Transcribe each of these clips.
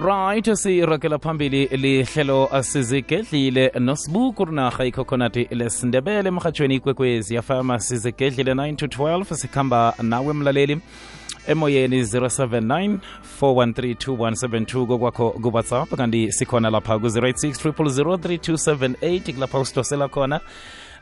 right siragela phambili lihlelo sizigedlile nosibu rinarha ikhokhonati lesindebele emhatshweni ikwekwezi yafama sizigedlile 9 to 12 sikhamba nawe mlaleli emoyeni 079 413-2172 kokwakho kuwhatsapp. Kanti sikhona lapha ku-086 3278 kulapha usidosela khona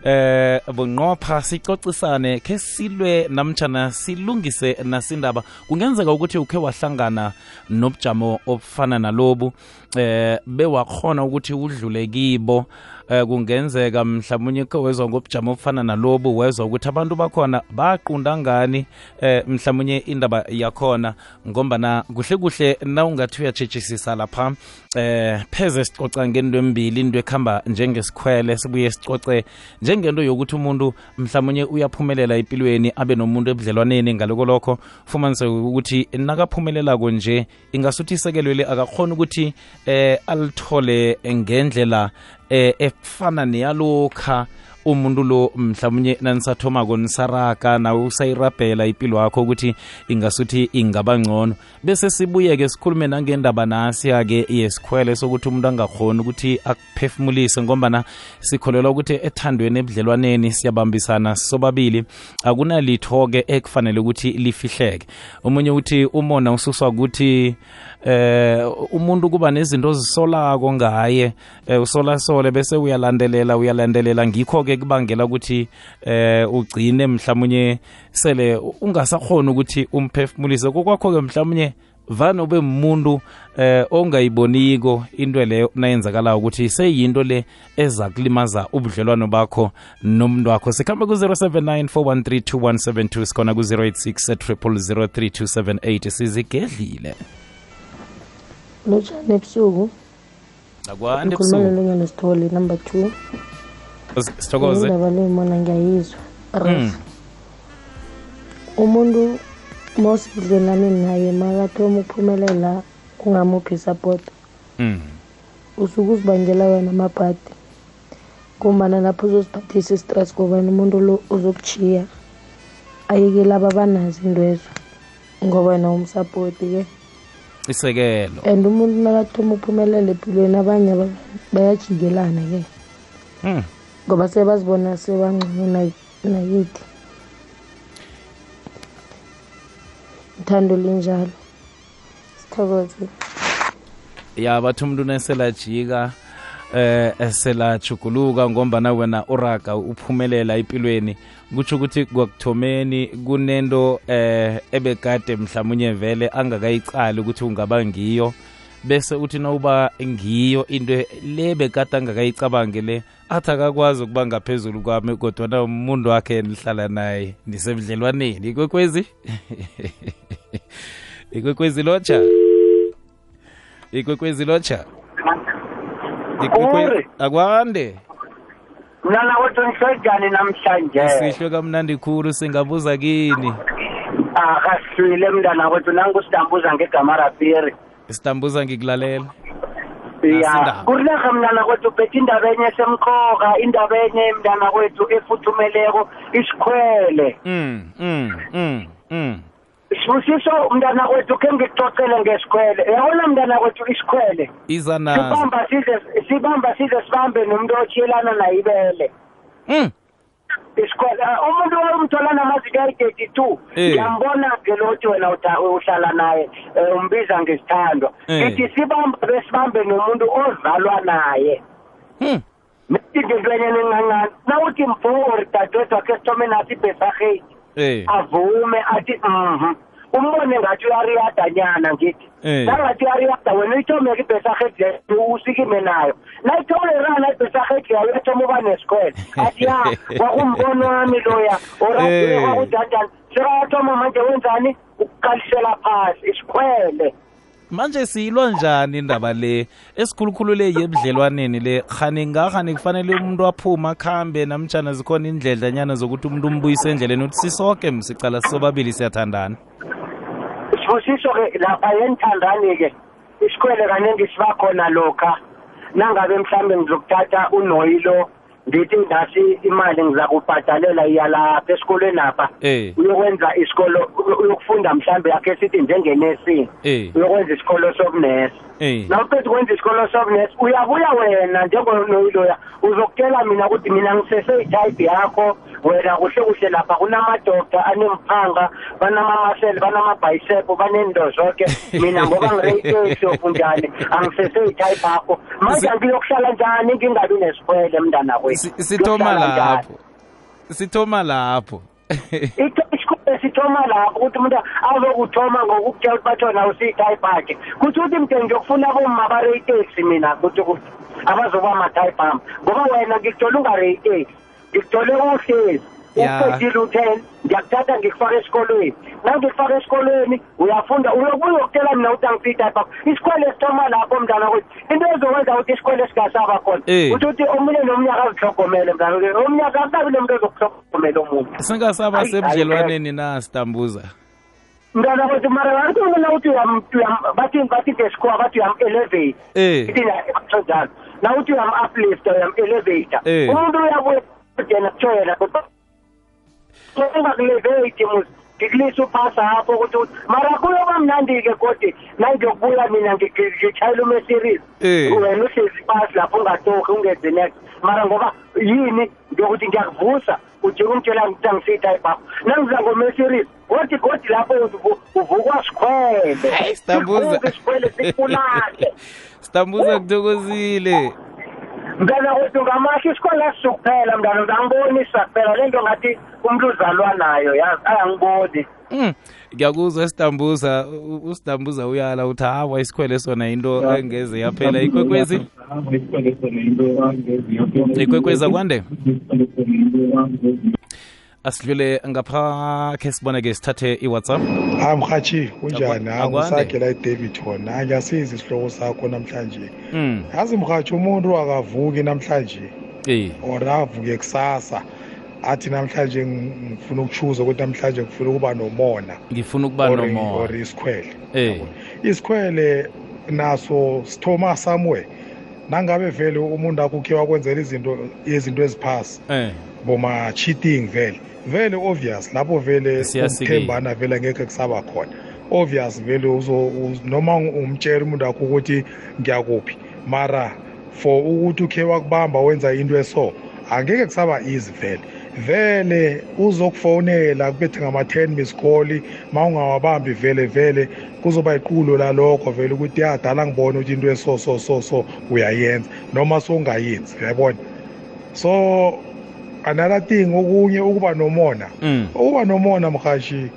eh bunqopha sicocisane ke silwe namtjana silungise nasindaba. Kungenzeka ukuthi ukhe wahlangana nobujamo obufana nalobu eh bewakhona ukuthi udlule kibo. Eh kungenzeka mhlawumnye ke wezwa ngobujamo obufana nalobu wezwa ukuthi abantu bakhona baqunda ngani eh mhlawumnye indaba yakhona. Ngombana kuhle kuhle na ungathi uyatshetshisisa lapha eh pheze sicoca ngento embili into ekhamba njengesikhwele sibuye sicoce njengento yokuthi umuntu mhlawumnye uyaphumelela empilweni abe nomuntu ebudlelwaneni. Ngaloko lokho fumanise ukuthi nakaphumelelako nje ingasuthi isekelweli akakhona ukuthi eh alithole ngendlela eh efana neyalokha umuntu lo mhlawumnye nanisathomako nisaraga nawe usayirabhela impilo yakho ukuthi ingasuthi ingaba ngcono. Bese sibuye-ke sikhulume nangendaba nasiya-ke yesikhwele sokuthi umuntu angakhoni ukuthi akuphefumulise ngombana sikholelwa ukuthi ethandweni ebudlelwaneni siyabambisana sobabili akunalitho-ke ekufanele ukuthi lifihleke. Omunye uthi umona ususwa ukuthi eh umuntu kuba nezinto ozisolako ngaye eh, usolasole bese uyalandelela uyalandelela. Ngikho-ke kubangela ukuthi eh ugcine mhlawumnye sele ungasakhona ukuthi umphefumulise. Kokwakho-ke mhlawumnye vane ube umuntu eh ongayiboniko into leyo nayenzakalayo ukuthi seyinto le eza kulimaza ubudlelwano bakho nomuntu wakho. Sikhamba ku-079 413 sikhona ku-086 0003278 sizigedlile lotshani ebusuku ngikhuluma ebusuku nolungelo number two. Sithokoze indaba le mona ngiyayizwa Mm. ras umuntu mawusebudlelwaneni naye makathoma ukuphumelela kungamuphi support. Mm. usuke uzibangela wena amabhadi ngombana lapho uzoziphathisa istress ngobana umuntu lo uzokuchiya ayeke laba banazo intwezo ngoba wena umsapoti-ke isekelo. And umuntu nakathoma ukuphumelela empilweni abanye aba- bayajikelana-ke Mm. ngoba sebazibona sebangcono na- nakithi. Ithando linjalo. Sithokoze. Ya bathi umuntu neselajika eh eselajuguluka ngombana wena uraga uphumelela empilweni kutsho ukuthi kwakuthomeni kunento eh ebekade mhlawumunye vele angakayicali ukuthi ungaba ngiyo. Bese uthi nawuba ngiyo into le bekade angakayicabange le athi akakwazi ukuba ngaphezulu kwami kodwana umuntu wakhe nihlala naye. Nisemdlelwaneni ikwekwezi? Ikwekwezi lotsha? Ikwekwezi lotsha? Uri. akwande mnana wethu nihlojani namhlanje. Sihlwe kamnandi khulu singabuza kini? Akasile mntana wethu nangusidambuza ngegama rapiri sitambuza ngikulalela. Ya kurinarha mntana kwethu uphethe indaba enye esemkhoka indaba enye mntana kwethu efuthumeleko isikhwele. Mm mm mm mm. Sibusiso mntana kwethu khe ngikucocele ngesikhwele. Yabona mntana kwethu isikhwele? Iza nazo sibamba size sibamba size sibambe nomuntu otshiyelana nayibele mm isikhwele Ah, umuntu umthola namazinga ayi-thirty two Eh. ngiyambona-ke lothi wena uhlala naye um umbiza ngesithandwa. Eh. ngithi sibambe besibambe nomuntu ozalwa naye. Mm mithi ngentwenye nencancane nawuthi mfo or dadewethu wakhe sithome nathi ibhesarheti eh avume athi mhm umbone ngathi uyariyadanyana ngithi. Eh. nangathi uyariyada wena uyithomeke ibhesarheti leyo usikime nayo. Nayithole rana ibhesarheti leyo uyathoma uba nesikhwele. Athi ya kwakumbono wami loya orabile Eh. kwakudanjani sekayathoma manje wenzani? Ukukalisela phasi isikhwele. Manje siyilwa njani indaba le esikhulukhulu le yebudlelwaneni le? Khani ngakhani kufanele umuntu aphuma khambe namtshana zikhona indledlanyana zokuthi umuntu umbuyise endleleni uthi sisoke msicala sisobabili siyathandana. Sibusiso-ke lapha yenithandani-ke isikhwele kaningi siba khona lokha. Nangabe mhlambe ngizokuthatha unoyilo ngithi ngasi imali ngiza kubhadalela iyalapha esikolweni apha. Eh. Uyokwenza isikolo uyokufunda mhlambe yakhe sithi njengenursing eh. Uyokwenza isikolo sobunesi. Eh. Nawuqeda ukwenza isikolo sobunesi uyabuya wena njengonoyiloya. Uzokutshela mina ukuthi mina ngiseseyithayipi yakho. Wena kuhle kuhle lapha kunamadoda anemphanga banamamasele banamabhayisepo banento zonke mina ngoba ngireyiteksi okunjani angiseseyithayipi yakho manje Si- ngiyokuhlala njani ngingabi nesikhwele mntana kwethu? Si- sithoma Ngiyokuhlala njani? lapho. Sithoma lapho. Isikole sithoma lapho ukuthi umuntu azokuthoma ngokukutshela ukuthi bathona usiyithayipi yakhe kuthi ukuthi mde ngiyokufuna bomma bareyiteksi mina kuthi ukuthi abazoba amathayipi ami ngoba wena ngikuthola ungareyiteksi. Ngikuthole uhlezi Ya. uqedile u-ten ngiyakuthatha ngikufaka esikolweni. Na ngikufaka esikolweni uyafunda. Uyobuya ukutshela mina ukuthi angifithayipi akho isikwele sithoma lapho mntana kwethu into ezokwenza ukuthi isikwele singasaba khona Eh. kuthi ukuthi omunye nomnyaka azihlogomele mntana kwethu omnyaka akukabi nomuntu ozokuhlogomela omuntu singasaba Ayi, sebudlelwaneni na sitambuza? Mntana kwethu mara bantu mina ukuthi uyam- uyam- bathi bathi ngesikhuwa bathi uyam-elevate. Eh. Ithina batho njalo. Na uthi uyam-uplifta uyam-elevator Eh. umuntu uyabuya yena kuthiwa yena ungakulevate mus ngikulisa uphasa apho ukuthi mara kuyoba mnandi-ke kodwa nangiyokubuya mina ngi- ngi- ngitshayela umeseries wena uhlezi phasi lapho ungatohi ungenzi next mara ngoba yini ngiyokuthi ngiyakuvusa ujike umtshela ukuthi angisiyitha ibhakho nangiza ngomeseries kodwa kodwa lapho uvu- uvukwa sikhwele isikhwele sikulale sitambuza kuthokozile mntana kwethu ngamahla isikole asisukuphela mntana angibonisa kuphela le nto ngathi umntu uzalwa nayo yazi ayangiboni. Mm, ngiyakuzwa sitambuza. U- usitambuza uyala uthi hawa isikhwele sona into engeze yaphela. Ikwekwezi? Ikwekwezi akwande. Asidlule ngapha khe sibone-ke sithathe iwhatsapp. Hayi mhathi kunjani? Akwa- hayi akwande. ngisagela idavidton hayi ngiyasiza isihloko sakho namhlanje. Mm. yazi mhathi umuntu akavuki namhlanje. Eh or avuke kusasa. Athi namhlanje ng- ngifuna ukuchuza ukuthi namhlanje ngifuna ukuba nomona. Ngifuna ukuba or- nomoya or isikhwele. Eh. isikhwele naso sithoma somewhere. Nangabe vele umuntu akukhe wakwenzela izinto izinto eziphasi eh. boma cheating vele. Vele obvious lapho vele Siyasikile. ukuthembana vele ngeke kusaba khona. Obvious vele uzo uz- noma umtshela umuntu wakho ukuthi ngiyakuphi. Mara for ukuthi ukhe wakubamba wenza into eso angeke kusaba easy vele. Vele uzokufonela kubethe ngama-10 miss call ma ungawabambi vele vele kuzoba iqulo lalokho vele ukuthi yadala ngibone ukuthi into eso so so so uyayenza noma sowungayenzi uyabona? So another thing okunye ukuba nomona mm. ukuba nomona mhashi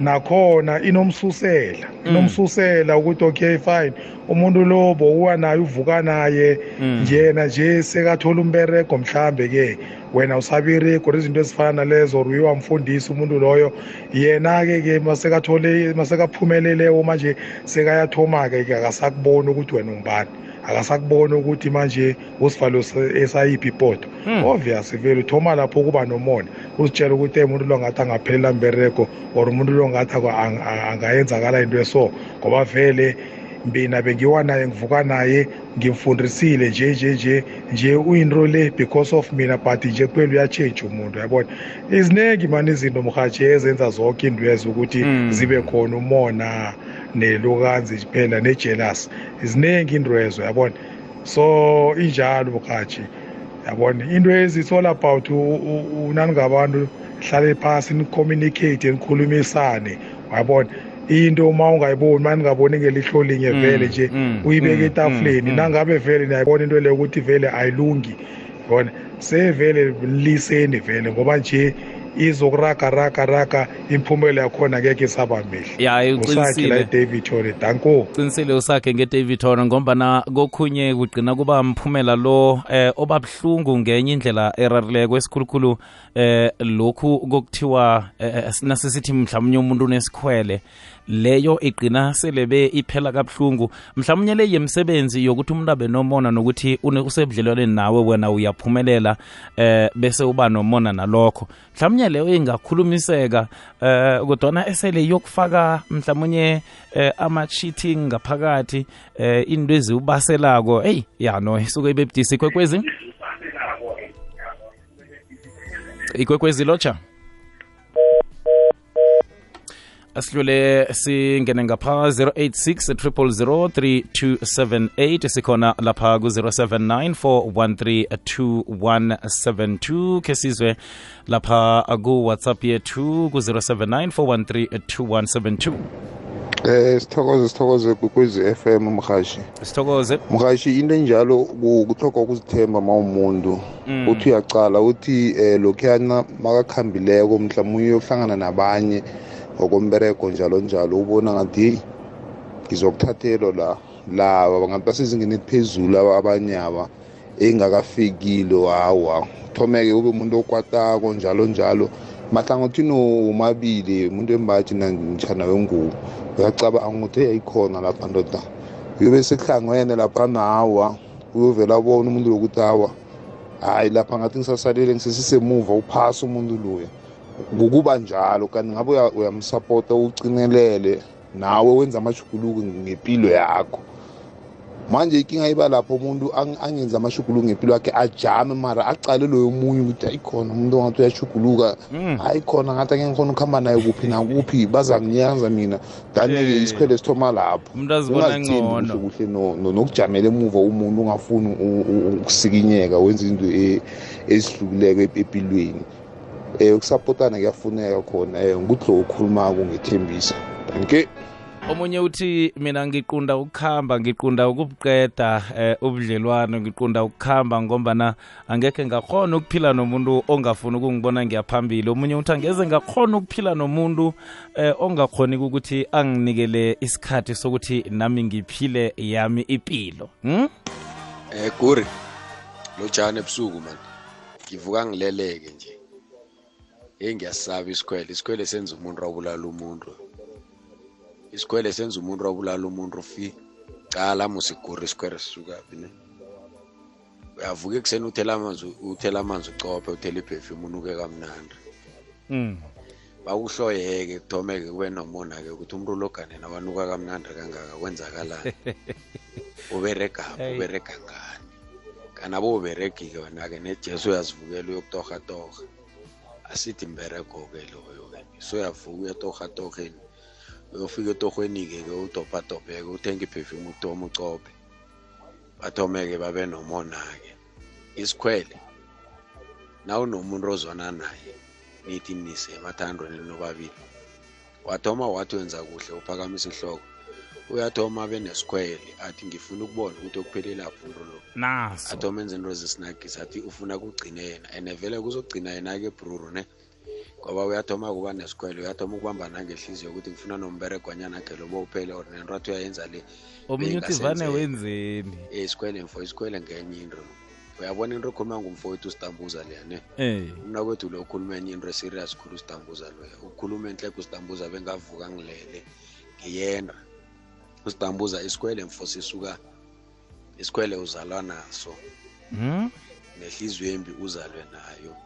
nakhona inomsusela Mm. inomsusela ukuthi okay fine umuntu lo bowuwa naye uvuka naye Mm. njena nje sekathola umberego mhlambe ke wena usabireko izinto ezifana nalezo or uye wamfundisa umuntu loyo yena-ke ke masekathole masekaphumeleleyo manje sekayathoma-ke ke akasakuboni ukuthi wena ungubani akasakuboni ukuthi manje usivalo esayiphi ipoto Mm. obvious vele uthoma lapho ukuba nomona uzitshela ukuthi hey umuntu lo ngathi angaphelela mbereko or umuntu lo ngathi ako- ang- ang- angayenzakala into eso ngoba vele mina bengiwa naye ngivuka naye ngimfundisile nje nje nje nje uyinto le because of mina but nje kuphela uyatshentsha umuntu yabona? Iziningi mani izinto mhathi ezenza zonke indwezo ukuthi Mm. zibe khona umona nelukanzi phela nejealous. Iziningi indwezo yabona? So injalo mhathi yabona? Into is all about u- u- unani ngabantu hlale phasi nicommunicate nikhulumisane wabona into uma ungayiboni uma ningaboni ngelihlo linye Mm, vele nje mm, uyibeke mm, etafuleni. mm, mm. nangabe vele niyayibona into leyo ukuthi vele ayilungi yabona? Sevele liseni vele ngoba nje izokuraga raga raga imphumela yakhona ngeke isaba mihle. Ya usakhe la uqinisile david tore danko. Qinisile usakhe ngedavid horn ngombana kokhunye kugcina kuba mphumela lo eh obabuhlungu ngenye indlela erarileko esikhulukhulu eh lokhu kokuthiwa eh, nasisithi mhlawumnye umuntu unesikhwele leyo igcina selebe iphela kabuhlungu. Mhlawumnye le yemsebenzi yokuthi umuntu abe nomona nokuthi une- usebudlelwaneni nawe wena uyaphumelela eh bese uba nomona nalokho. Mhlawumnye leyo ingakhulumiseka eh kodwana esele yokufaka mhlawumnye eh, ama-cheating ngaphakathi eh into eziwubaselako eyi ya no isuke ibe budisi kwekwezi ikwekwezi lotsha asidlule singene ngapha 086 3278 sikhona lapha ku-079 413 ke sizwe lapha ku-whatsapp yethu ku-079 413 Eh sithokoze sithokoze kwizi FM mhashi. sithokoze Mhashi into enjalo kuthoka ukuzithemba mawumuntu. Mm. Uthi uyacala uthi eh lokhuyana makakhambileko mhlawumbe uyohlangana nabanye ngokombereko njalo njalo ubona ngathi hey ngizokuthathelo la laba bangathi basezingeni eliphezulu aba abanye aba engakafikile hawa thomeke ube umuntu okwatako njalo njalo mahlangothini womabili umuntu wembaji nanjana wengubo? Uyacabanga ukuthi yayikhona lapha ndoda. Uyobe sekuhlangwene lapha nawa uyovela abona umuntu lokuthi awa hayi lapha ngathi ngisasalile ngisesisemuva uphasa umuntu luya kukuba njalo kanti ngabe uya- uyamsapota ucinelele nawe wenza amashuguluko ngempilo yakho. Manje inkinga iba lapho umuntu ang- angenza amashuguluko ngempilo yakhe ajame mara acale loyo munye ukuthi ayikhona umuntu ongathi uyashuguluka. Mm. hayi khona ngathi angeke ngikhona ukuhamba naye kuphi nakuphi bazanginyaza mina. Dani-ke Eh. isikhwele sithoma lapho. Umuntu azibona ungazithembi ngcono kuhle kuhle no- no- nokujamela emuva umuntu ungafuni u- u- ukusikinyeka wenza into e- ezihlukileko ep- empilweni um ukusapotana kuyafuneka khona um ngudlo okhulumako thank danke omunye uthi mina ngiqunda ukukhamba ngiqunda ukubuqeda eh, ubudlelwano ngiqunda ukukhamba ngombana angekhe ngakhona ukuphila nomuntu ongafuni ukungibona ngiyaphambili omunye uthi angeze ngakhona ukuphila nomuntu eh, ongakhoni ukuthi anginikele isikhathi sokuthi nami ngiphile yami ipilo hmm? Eh Guri. Lo jani ebusuku man. Ngivuka ngileleke nje. Hey ngiyasaba isikhwele. Isikhwele senza umuntu abulala umuntu. Isikhwele senza umuntu abulala umuntu fi. Cala musiguri isikhwele sisuka phi ne. Uyavuka ekuseni uthela amanzi uthela amanzi ucophe uthela iperfume unuke kamnandi. Mm. Bakuhloyeke kuthomeke kube nomona ke ukuthi umuntu logane nabanuka kamnandi kangaka kwenzakalani. uberega Hey. uberega ngani kanabo uberegi-ke wena-ke nejesu uyazivukela uyokutorhatorha asithi mberego-ke loyo-ke soyavuka uyatorhatorheni uyofika etorhweni-ke ke udobhadobheke uthenga iperfume utoma ucophe bathome-ke babe nomona-ke. Isikhwele nawunomuntu ozwana naye nithi nise emathandweni nobabili wathoma wathi wenza kuhle uphakamisa ihloko. Uyathoma abe nesikhwele athi ngifuna ukubona ukuthi okuphelelaphi umuntu lo naso. Athoma enza into zesinagisi athi ufuna kugcine yena and vele kuzogcina yena-ke bruru ne? Ngoba uyathoma kuba nesikhwele uyathoma ukubamba nangehliziyo ukuthi ngifuna nomberegwanyana ke lobo uphele or nento athi uyayenza le omunye uthi vane beyingasenzeka. wenzeni? Eh, isikhwele mfo isikhwele ngenye into. Uyabona into ekhuluma ngumfowethu ustambuza leya ne? Eh. Umnakwethu lo ukhuluma enye into eserious khulu ustambuza loya. Ukhuluma enhleko ustambuza bengavuka ngilele ngiyenda. Ustambuza isikwele mfo sisuka isikwele uzalwa naso. Hmm? nehliziyo embi uzalwe nayo.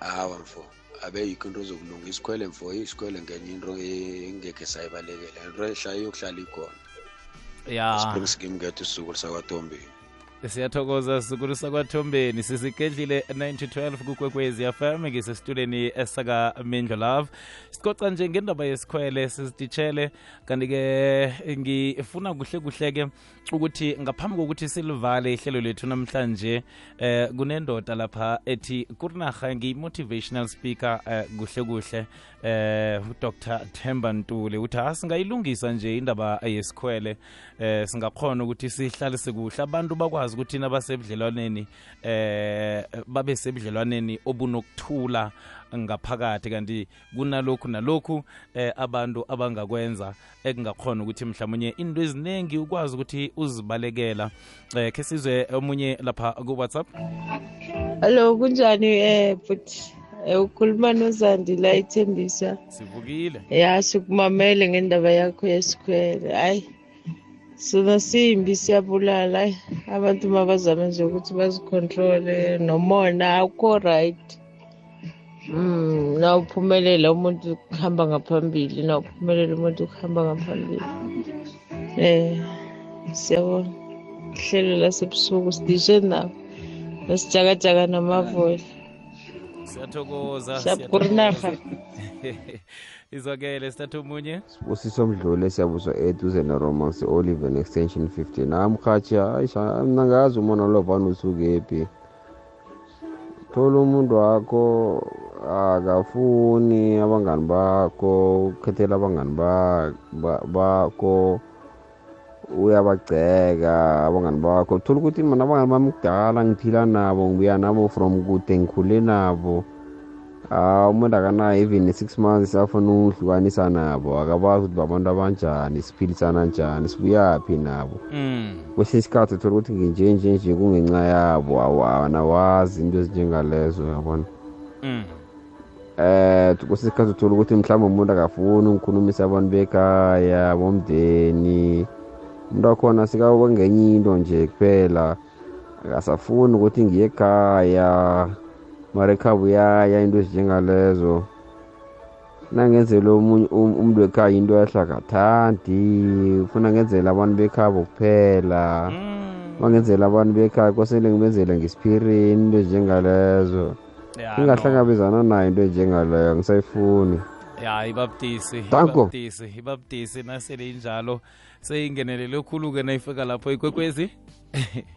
Awa mfo abe yikho into zokulunga isikwele mfo isikwele ngenye into engekhe sayibalekela. Into ehlala yokuhlala ikhona. Ya. Spring scheme kethu usuku lisakwadombeni siyathokoza sikulisa kwathombeni. Sisigedlile 912 kukwekwezi fm ngisesituleni esaka-mindlo love. Sicoca nje ngendaba yesikhwele sizititshele kanti-ke ngifuna kuhle kuhle-ke ukuthi ngaphambi kokuthi silivale ihlelo lethu namhlanje eh kunendoda lapha ethi kurinarha ngiyi-motivational speaker eh, kuhle kuhle. Eh dr themba ntule uthi asingayilungisa nje indaba yesikhwele. Eh singakhona ukuthi sihlalise kuhle abantu bakwazi ukuthi nabasebudlelwaneni eh babe sebudlelwaneni obunokuthula ngaphakathi kanti kunalokhu nalokhu eh abantu abangakwenza ekungakhona ukuthi mhlawumnye into eziningi ukwazi ukuthi uzibalekela eh ke sizwe omunye lapha ku-whatsapp Hello, kunjani eh but eh, ukhuluma noZandi la ithembisa. sivukile Ya sikumamele ngendaba yakho yesikhwele. Hayi. Sona simbi siyabulala. Abantu mabazama nje ukuthi bazicontrole nomona akho right. Mm, nawuphumelela umuntu kuhamba ngaphambili, nawuphumelela umuntu kuhamba ngaphambili. Eh, siyabona. Hlelo lasebusuku sidishe nawo. Nesijakajaka namavoli. siyathokoza Siyakurinaha. izwakele sithatha omunye. Usiso mdlule siyabuzwa eduze neromance olive and extension 15 namrhatsha ayisha mna ngazi umona lo vane usukephi thola umuntu wakho akafuni abangani bakho ukhethela abangani ba- ba- bakho uyabagceka abangani bakho. Thola ukuthi mana abangani bami kudala ngiphila nabo ngibuya nabo from kude ngikhule nabo Ah umuntu akanayo even six months afuna ukuhlukanisa nabo. Akabazi ukuthi babantu abanjani siphilisana njani sibuyaphi nabo. Mm. Kwesinye isikhathi uthola ukuthi nginje nje nje kungenxa yabo. Awanawazi into ezinjengalezo yabona mm. Eh kwesinye isikhathi uthola ukuthi mhlawumbe umuntu akafuni ukukhulumisa abantu bekhaya bomndeni. Umuntu wakhona sikabe ngenye into nje kuphela. Akasafuni ukuthi ngiye ekhaya. Mara ekhaya uyaya into ezinjengalezo nangenzela omunye um- umuntu wekhaya into yahle akathandi ufuna ngenzela abantu bekhabo kuphela. Mm. Bangenzela abantu bekhaya kosele ngibenzele ngesipirini into ezinjengalezo. Ya, no. ngingahlangabezana nayo into enjengaleyo angisayifuni. Ya ibabtisi Danko. ibabtisi ibabtisi nasele injalo seyingenelele khulu-ke nayifika lapho ikwekwezi.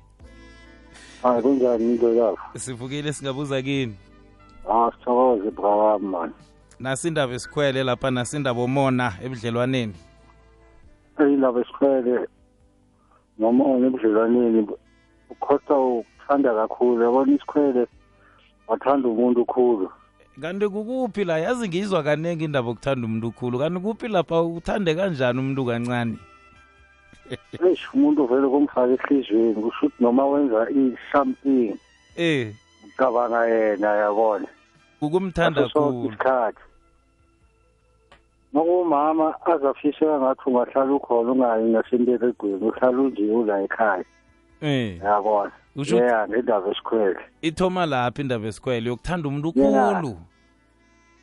hayi kunjani into lapho sivukile singabuza kini. Ah sithokoze brawami mani nasindaba esikhwele lapha nasindaba omona ebudlelwaneni. Eyilaba esikhwele noma nebudlelwaneni ukhosa ukuthanda kakhulu yabona isikhwele wathanda umuntu khulu. Kanti kukuphi la? Yazi ngiyizwa kaningi indaba okuthanda umuntu khulu. Kanti kuphi lapha? Uthande kanjani umuntu kancane? Eish umuntu vele kumfaka ehliziyweni kusho ukuthi noma wenza i-something eh. ucabanga yena yabona sonke khulu. isikhathi. Nokumama azafiseka ngathi ungahlala ukhona ungayi ngasemberegweni uhlala unje ula ekhaya. Eh. Yabona yeah ngendaba esikhwele ithoma lapha indaba esikhwele yokuthanda umuntu Yeah. khulu.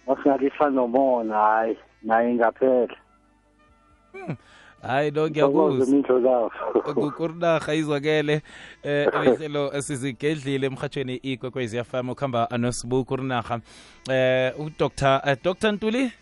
Masingalisa nomona hayi naye ngaphela. Hayi no ngiyakuzwa izwakele um ihlelo sizigedlile emhathweni ikwekwezi yafama ukuhamba anosibu kurinarha eh udr eh, dr ntuli?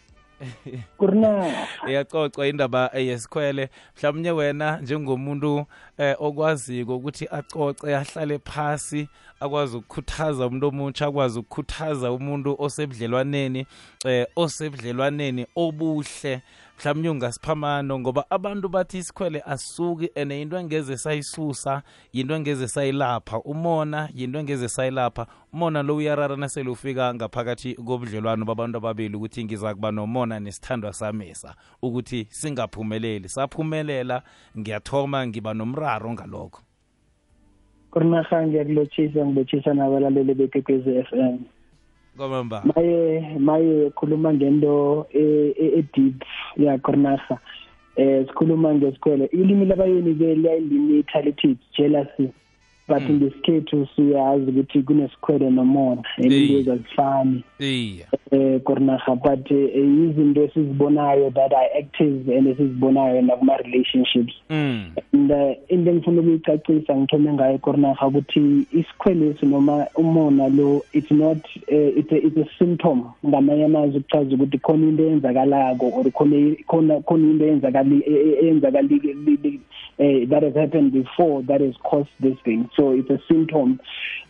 Iyacocwa indaba yesikhwele. Mhlawumnye wena njengomuntu eh, okwaziko ukuthi acoce ahlale phasi akwazi ukukhuthaza umuntu omutsha akwazi ukukhuthaza umuntu osebudlelwaneni eh, osebudlelwaneni obuhle mhlawumnye ungasiphamano ngoba abantu bathi isikhwele asuki and yinto engeze sayisusa yinto engeze sayilapha. Umona yinto engeze sayilapha. Umona lo uyarara nasele ufika ngaphakathi kobudlelwano babantu ababili ukuthi ngiza kuba nomona nesithandwa samesa ukuthi singaphumeleli. Saphumelela ngiyathoma ngiba nomraro ngalokho. Kurinaha ngiyakulotshisa ngilotshisa nabalaleli bekwekwezi f m. Kwamamba maye maye khuluma ngento e- e- e-deep ya kurinaha eh sikhuluma ngesikhwele ilimi labayeni-ke liyayilimitha lithi it's jealousy but Mm. ngesikhethu siyazi ukuthi kunesikhwele nomona Hey. into azifani iya eh kurinaha but eh, izinto esizibonayo that are active and esizibonayo nakuma-relationships. Mm. and uh, into engifuna ukuyicacisa ngithome ngayo kornaha ukuthi isikhwelesi noma umona lo it's not uh, it's, a, it's a symptom ngamanye amazwi ukuchaza ukuthi khona into eyenzakalako or khona khona khona into eyenzakali e- e- eyenzakali eh, that has happened before that has caused this thing. So it's a symptom.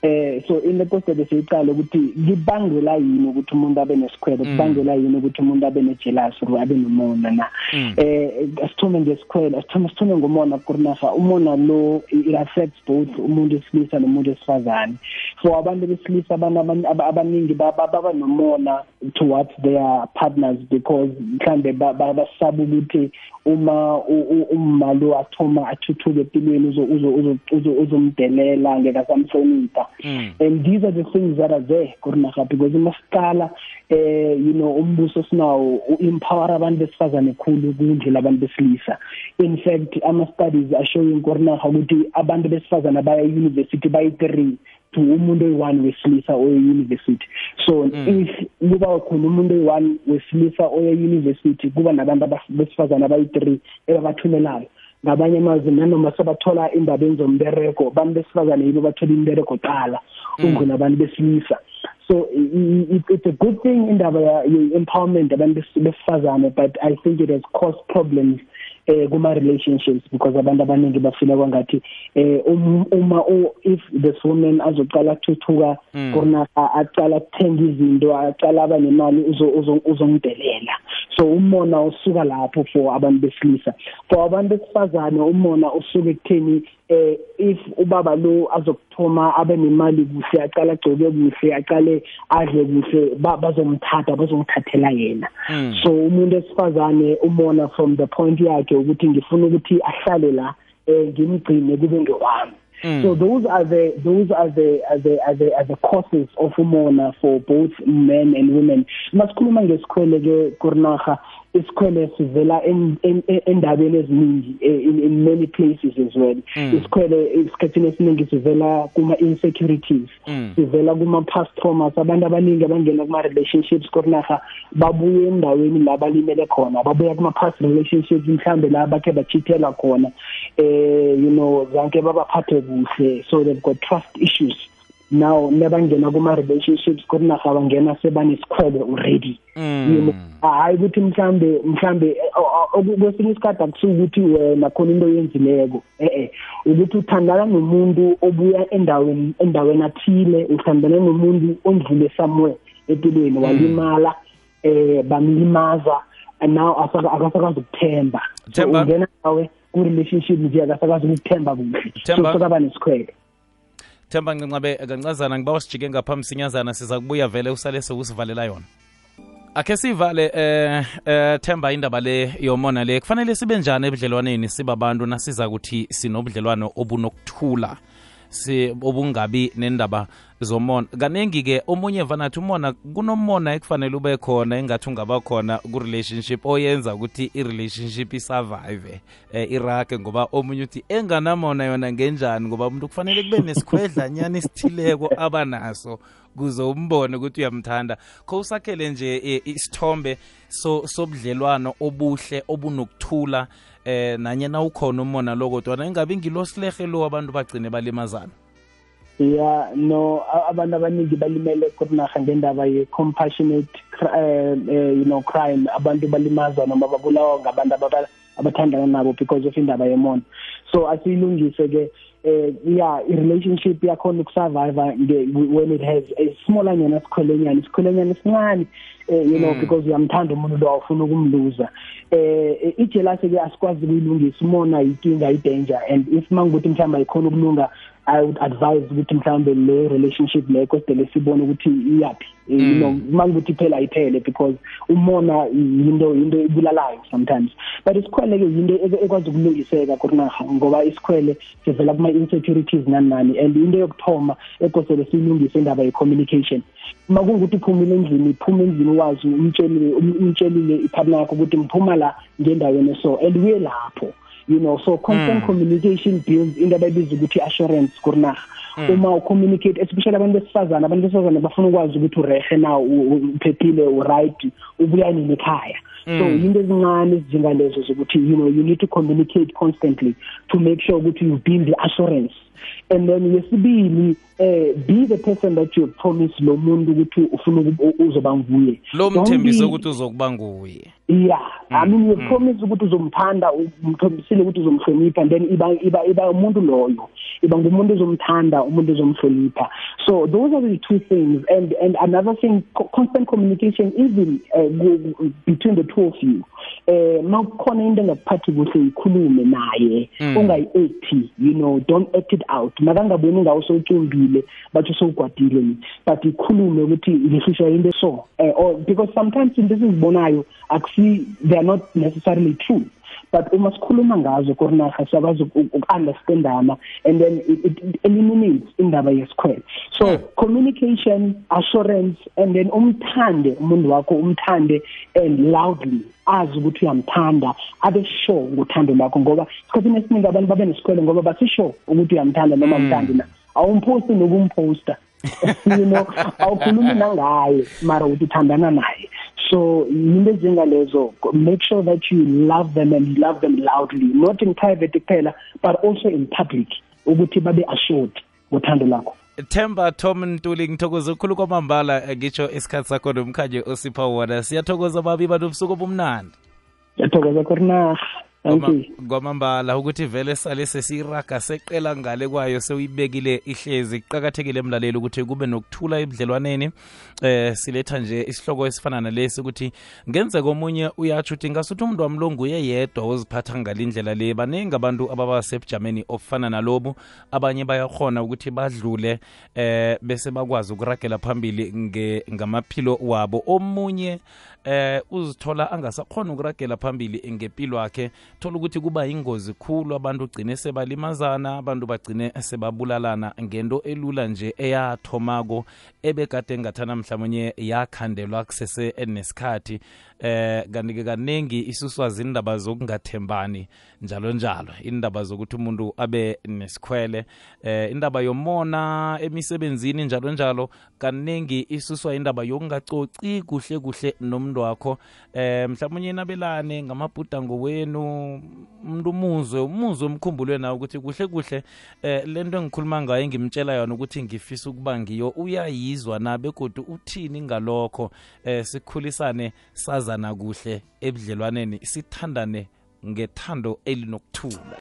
Eh so in the course of siyicala ukuthi libangela yini ukuthi umuntu abe nesikhwele Mm. kubangela yini ukuthi umuntu abe nejealous or abe nomona na Mm. eh asithume ngesikhwele asithume sithume ngomona kurinaha umona lo it affects both umuntu wesilisa nomuntu wesifazane for abantu besilisa abantu aban- aba- abaningi ba- ba- baba nomona towards their partners because mhlambe ba- ba- basaba ukuthi uma u- u- umma lo athoma athuthuke empilweni uzo- uzo- uzo- uzo- uzomdelela ngeke asamhlonipha Mm. and these are the things that are there kurinaha because umasicala eh you know umbuso sinawo u-empower abantu besifazane khulu kundlela abantu besilisa in fact ama-studies are showing kurinaha ukuthi abantu besifazane abaya university bayi-three to umuntu oyi-one wesilisa oye-university so Mm. if kuba khona umuntu oyi-one wesilisa oye-university kuba nabantu abas- besifazane abayi-three ebabathumelayo ngamanye amazwi nanoma sebathola indaba enzombereko abantu besifazane yibo bathola imbereko qala Mm. ungqina abantu besilisa so i- i- it- it's a good thing indaba ya- ye-empowerment abantu bes- besifazane but i think it has caused problems eh kuma-relationships because abantu abaningi bafila kwangathi eh um- uma u- if this woman azoqala ukuthuthuka Mm. kona aqala ukuthenga izinto aqala aba nemali uzo- uzo- uzongidelela so umona usuka lapho for abantu besilisa for abantu besifazane umona usuke ekutheni eh if ubaba lo azokuthoma abe nemali kuhle aqala agcoke kuhle aqale adle kuhle ba- bazomthatha bazomthathela yena Mm. so umuntu esifazane umona from the point yakhe ukuthi ngifuna ukuthi ahlale la eh ngimgcine kube ngewami Mm. so those are the those are the are the are the, are the causes of umona for both men and women masikhuluma ngesikhwele ke kurnaga isikhwele sivela en- en- en- endabeni eziningi eh, in, in many places as well Mm. isikhwele isikhathini esiningi sivela kuma insecurities Mm. sivela kuma past traumas abantu abaningi abangena kuma relationships kurnaga babuye endaweni la balimele khona babuya kuma past relationships mhlambe la bakhe bachithela khona eh you know zanke babaphathe kuhle so they've got trust issues now nebangena kuma relationships kurnaga bangena sebanesikhwele already. You know hayi ukuthi mhlambe mhlambe kwesinye isikhathi akusuke ukuthi wena khona into oyenzileko. Eh eh ukuthi uthandana nomuntu obuya endaweni endaweni athile uthandana nomuntu ondlule somewhere empilweni walimala eh bamlimaza and now asaka- akasakwazi ukuthemba. So Themba. ungena nawe ku-relationship nje akasakwazi ukuthemba kuhle. So Themba. sokaba nesikhwele themba kancazana ngiba wasijike ngapha msinyazana siza kubuya vele usale sewusivalela yona. Akhe sivale eh, eh themba indaba le yomona le kufanele sibe njani ebudlelwaneni sibabantu nasiza kuthi sinobudlelwano obunokuthula obungabi nendaba zomona. Kaningi-ke omunye vanathi umona kunomona ekufanele ube khona engathi ungaba khona ku-relationship oyenza ukuthi i-relationship isurvive eh, irage ngoba omunye uthi enganamona yona ngenjani? Ngoba umuntu kufanele kube nesikhwedlanyana esithileko abanaso kuze umbone ukuthi uyamthanda. Kho usakhele nje eh, isithombe so sobudlelwano obuhle obunokuthula eh nanyena ukhona umona lo kodwa ingabe ngilosilehe lo abantu bagcine balimazana? Ya no a- abantu abaningi balimele kurinaga ngendaba ye-compassionate cr- eh, eh, you know crime. Abantu balimazwa noma babulawa ngabantu ababa- abathandana nabo because of indaba yemona. So asiyilungise ke eh yeah i-relationship yakhona ukusurvive nge- when it has a smallanyana sikhwelenyana isikhwelenyana esincane eh, you know Mm. because uyamthanda umuntu lo awufuna ukumluza eh ijelasi ke asikwazi ukuyilungisa umona yinkinga i-danger and if mangukuthi mhlawumbe ayikhona ukulunga i would advise ukuthi mhlawumbe le relationship le kostele sibone ukuthi iyaphi. Eh, you Mm. know mangukuthi iphela iphele because umona yinto yinto ibulalayo sometimes. But isikhwele ke yinto eke- ekwazi ukulungiseka kurinaha ngoba isikhwele sivela kuma-insecurities nani nani and into yokuthoma ekosele siyilungise indaba ye-communication. Uma kungukuthi uphumile endlini iphuma endlini wazi umtshelile um- umtshelile ipartner yakho ukuthi ngiphuma la ngendaweni. So and uye lapho. You know so constant Mm. communication builds into abayibiza ukuthi i-assurance kurinaha Mm. uma ucommunicate especially abantu besifazane abantu besifazane bafuna ukwazi ukuthi urehe na u- u- uphephile uright ubuya nini ekhaya so Mm. yinto ezincane ezinjengalezo zokuthi you know you need to communicate constantly to make sure ukuthi you build the assurance. And then yesibili eh be the person that you promise lo muntu ukuthi ufuna uku- uzoba nguye. Lo Don't mthembise be- ukuthi uzokuba nguye. Yeah. I mean you mm. promise ukuthi uzomthanda umthombisile ukuthi uzomhlonipha and then iba iba iba umuntu loyo. Iba ngumuntu ozomthanda umuntu ozomhlonipha. So those are the two things. And and another thing co- constant communication even uh, between the two of you. Eh makukhona into engakuphathi kuhle ikhulume naye Mm. ungayi-acti you know don't act it out. Makangaboni ngawo sowucumbile bathi sowugwadile but ikhulume ukuthi ngifisha into so eh, or because sometimes into esizibonayo akusi they are not necessarily true but uma sikhuluma ngazo kurinaha siyakwazi uku- uku-understandana and then it, it, it eliminates indaba yesikhwele so Hmm. communication assurance and then umthande umuntu wakho umthande and loudly azi ukuthi uyamthanda abe sure ngothando lwakho ngoba isikhathini esiningi abantu babe nesikhwele ngoba basisure ukuthi uyamthanda noma Mm. mthandi na awumphosti nokumphosta you know awukhulumi nangaye mara uthi uthandana naye so make sure that you love them and love them loudly. Not in private kuphela but also in public. Ukuthi babe assured ngothando lakho. Themba Tom Ntuli ngithokoza ukukhulu kwamambala eh, ngitsho isikhathi sakho nomkhanyo osipha wona. Siyathokoza babi bantu ubusuku obumnandi. Ngiyathokoza you kwamambala ukuthi vele sale sesiraga seqela ngale kwayo sewuyibekile ihlezi. Kuqakathekile emlaleli ukuthi kube nokuthula ebudlelwaneni eh siletha nje isihloko esifana nalesi ukuthi ngenzeka omunye uyatsho ukuthi ngasuthi umuntu wami lo nguye yedwa oziphatha ngalindlela le. Baningi abantu ababa sebujameni ofana nalobu abanye bayakhona ukuthi badlule eh bese bakwazi ukuragela phambili nge- ngamaphilo wabo. Omunye eh uzithola angasakhona ukuragela phambili ngempilo yakhe thola ukuthi kuba yingozi khulu abantu gcine sebalimazana abantu bagcine sebabulalana. Ngento elula nje eyathomako ebekade ngathana mhlawumnye yakhandelwa kusese nesikhathi eh kanti-ke kaningi isuswa zindaba zokungathembani njalo njalo. Indaba zokuthi umuntu abe nesikhwele eh indaba yomona emisebenzini njalo njalo. Kaningi isuswa indaba yokungacoci kuhle kuhle nomuntu wakho. Eh mhlawumnye nabelane ngamabhuda ngowenu umuntu umuzwe umuzwe omkhumbulwe nawe ukuthi kuhle kuhle. Eh lento engikhuluma ngayo ngimtshela yona ukuthi ngifisa ukuba ngiyo uyayizwa na begodu uthini ngalokho? Eh sikhulisane sazana kuhle ebudlelwaneni sithandane ngethando elinokuthula